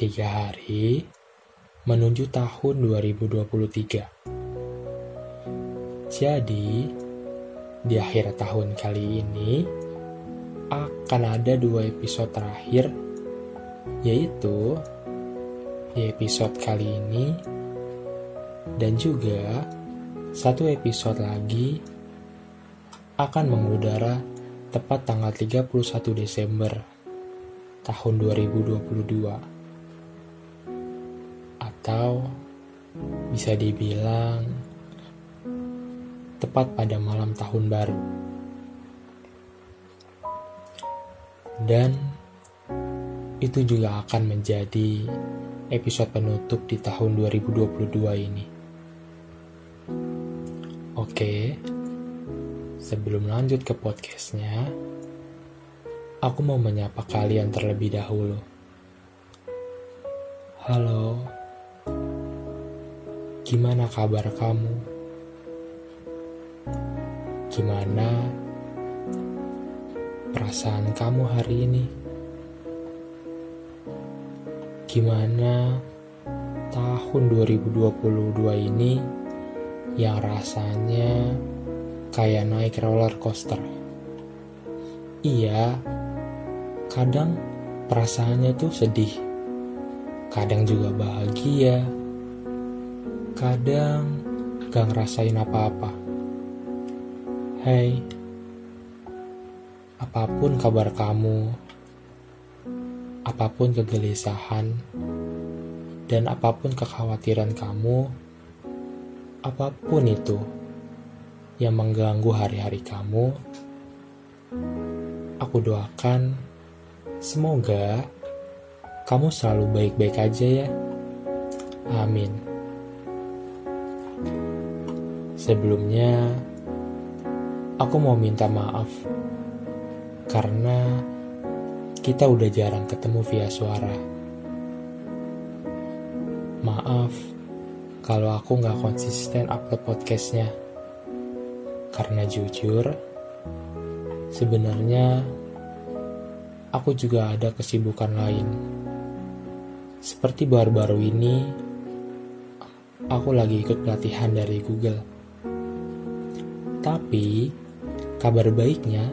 Tiga hari menuju tahun 2023. Jadi, di akhir tahun kali ini akan ada dua episode terakhir, yaitu di episode kali ini dan juga satu episode lagi akan mengudara tepat tanggal 31 Desember tahun 2022 atau bisa dibilang tepat pada malam tahun baru dan itu juga akan menjadi episode penutup di tahun 2022 ini. Oke, sebelum lanjut ke podcastnya, aku mau menyapa kalian terlebih dahulu. Halo, gimana kabar kamu? Gimana perasaan kamu hari ini? Gimana tahun 2022 ini yang rasanya kayak naik roller coaster? Iya, kadang perasaannya tuh sedih, kadang juga bahagia, kadang gak ngerasain apa-apa. Hai, apa pun kabar kamu, apa pun kegelisahan, dan apa pun kekhawatiran kamu, apa pun itu yang mengganggu hari-hari kamu, aku doakan Semoga kamu selalu baik-baik aja ya. Amin. Sebelumnya, aku mau minta maaf karena kita udah jarang ketemu via suara. Maaf kalau aku nggak konsisten upload podcastnya. Karena jujur, sebenarnya aku juga ada kesibukan lain. Seperti baru-baru ini, aku lagi ikut pelatihan dari Google. Tapi, kabar baiknya,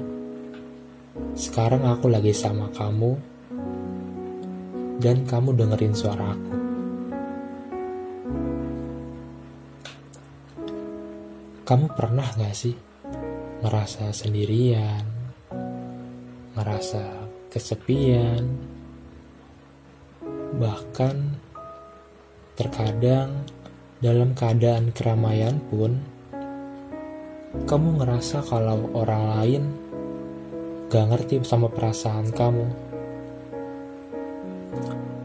sekarang aku lagi sama kamu, dan kamu dengerin suara aku. Kamu pernah gak sih merasa sendirian, merasa kesepian, bahkan terkadang dalam keadaan keramaian pun kamu ngerasa kalau orang lain gak ngerti sama perasaan kamu.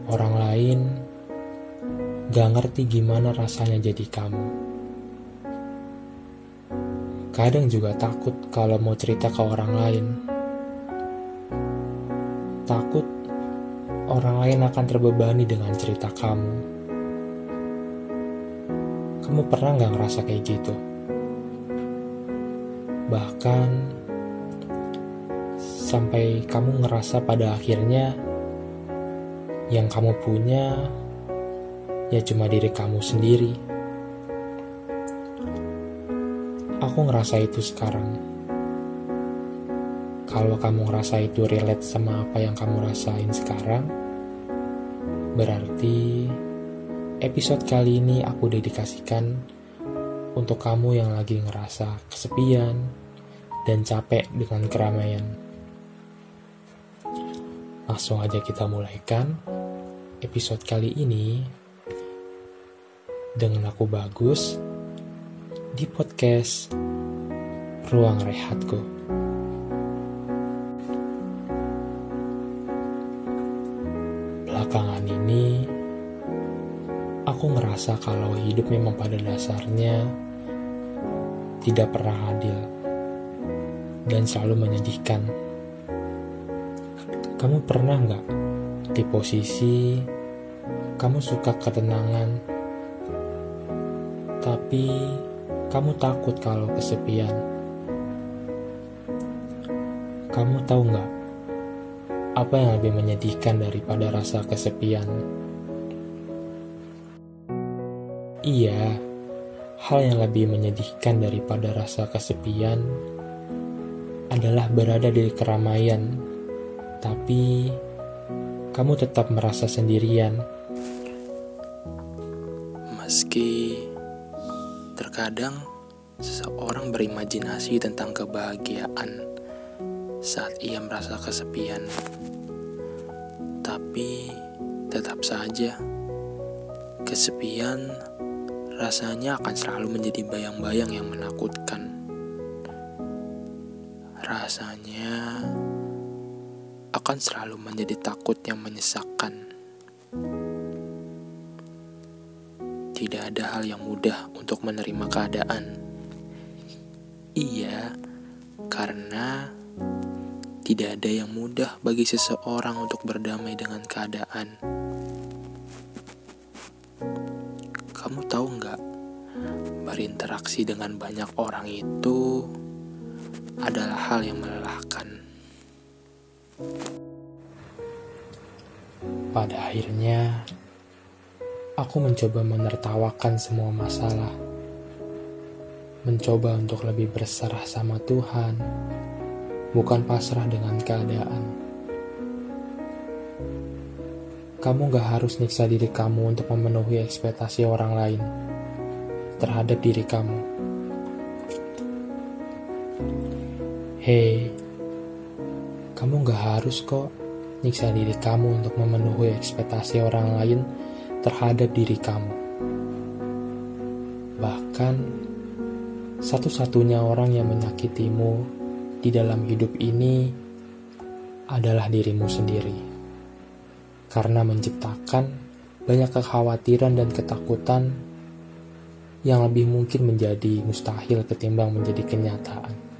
Orang lain gak ngerti gimana rasanya jadi kamu. Kadang juga takut kalau mau cerita ke orang lain takut orang lain akan terbebani dengan cerita kamu. Kamu pernah nggak ngerasa kayak gitu? Bahkan sampai kamu ngerasa pada akhirnya yang kamu punya ya cuma diri kamu sendiri. Aku ngerasa itu sekarang. Kalau kamu ngerasa itu relate sama apa yang kamu rasain sekarang, berarti episode kali ini aku dedikasikan untuk kamu yang lagi ngerasa kesepian dan capek dengan keramaian. Langsung aja kita mulaikan episode kali ini dengan aku bagus di podcast Ruang Rehatku. Aku ngerasa kalau hidup memang pada dasarnya tidak pernah adil dan selalu menyedihkan. Kamu pernah nggak di posisi kamu suka ketenangan, tapi kamu takut kalau kesepian? Kamu tahu nggak apa yang lebih menyedihkan daripada rasa kesepian Iya, hal yang lebih menyedihkan daripada rasa kesepian adalah berada di keramaian, tapi kamu tetap merasa sendirian. Meski terkadang seseorang berimajinasi tentang kebahagiaan saat ia merasa kesepian, tapi tetap saja kesepian rasanya akan selalu menjadi bayang-bayang yang menakutkan. Rasanya akan selalu menjadi takut yang menyesakkan. Tidak ada hal yang mudah untuk menerima keadaan. Iya, karena tidak ada yang mudah bagi seseorang untuk berdamai dengan keadaan. Kamu tahu berinteraksi dengan banyak orang itu adalah hal yang melelahkan. Pada akhirnya, aku mencoba menertawakan semua masalah. Mencoba untuk lebih berserah sama Tuhan, bukan pasrah dengan keadaan. Kamu gak harus nyiksa diri kamu untuk memenuhi ekspektasi orang lain terhadap diri kamu. Hei, kamu gak harus kok nyiksa diri kamu untuk memenuhi ekspektasi orang lain terhadap diri kamu. Bahkan, satu-satunya orang yang menyakitimu di dalam hidup ini adalah dirimu sendiri. Karena menciptakan banyak kekhawatiran dan ketakutan yang lebih mungkin menjadi mustahil ketimbang menjadi kenyataan.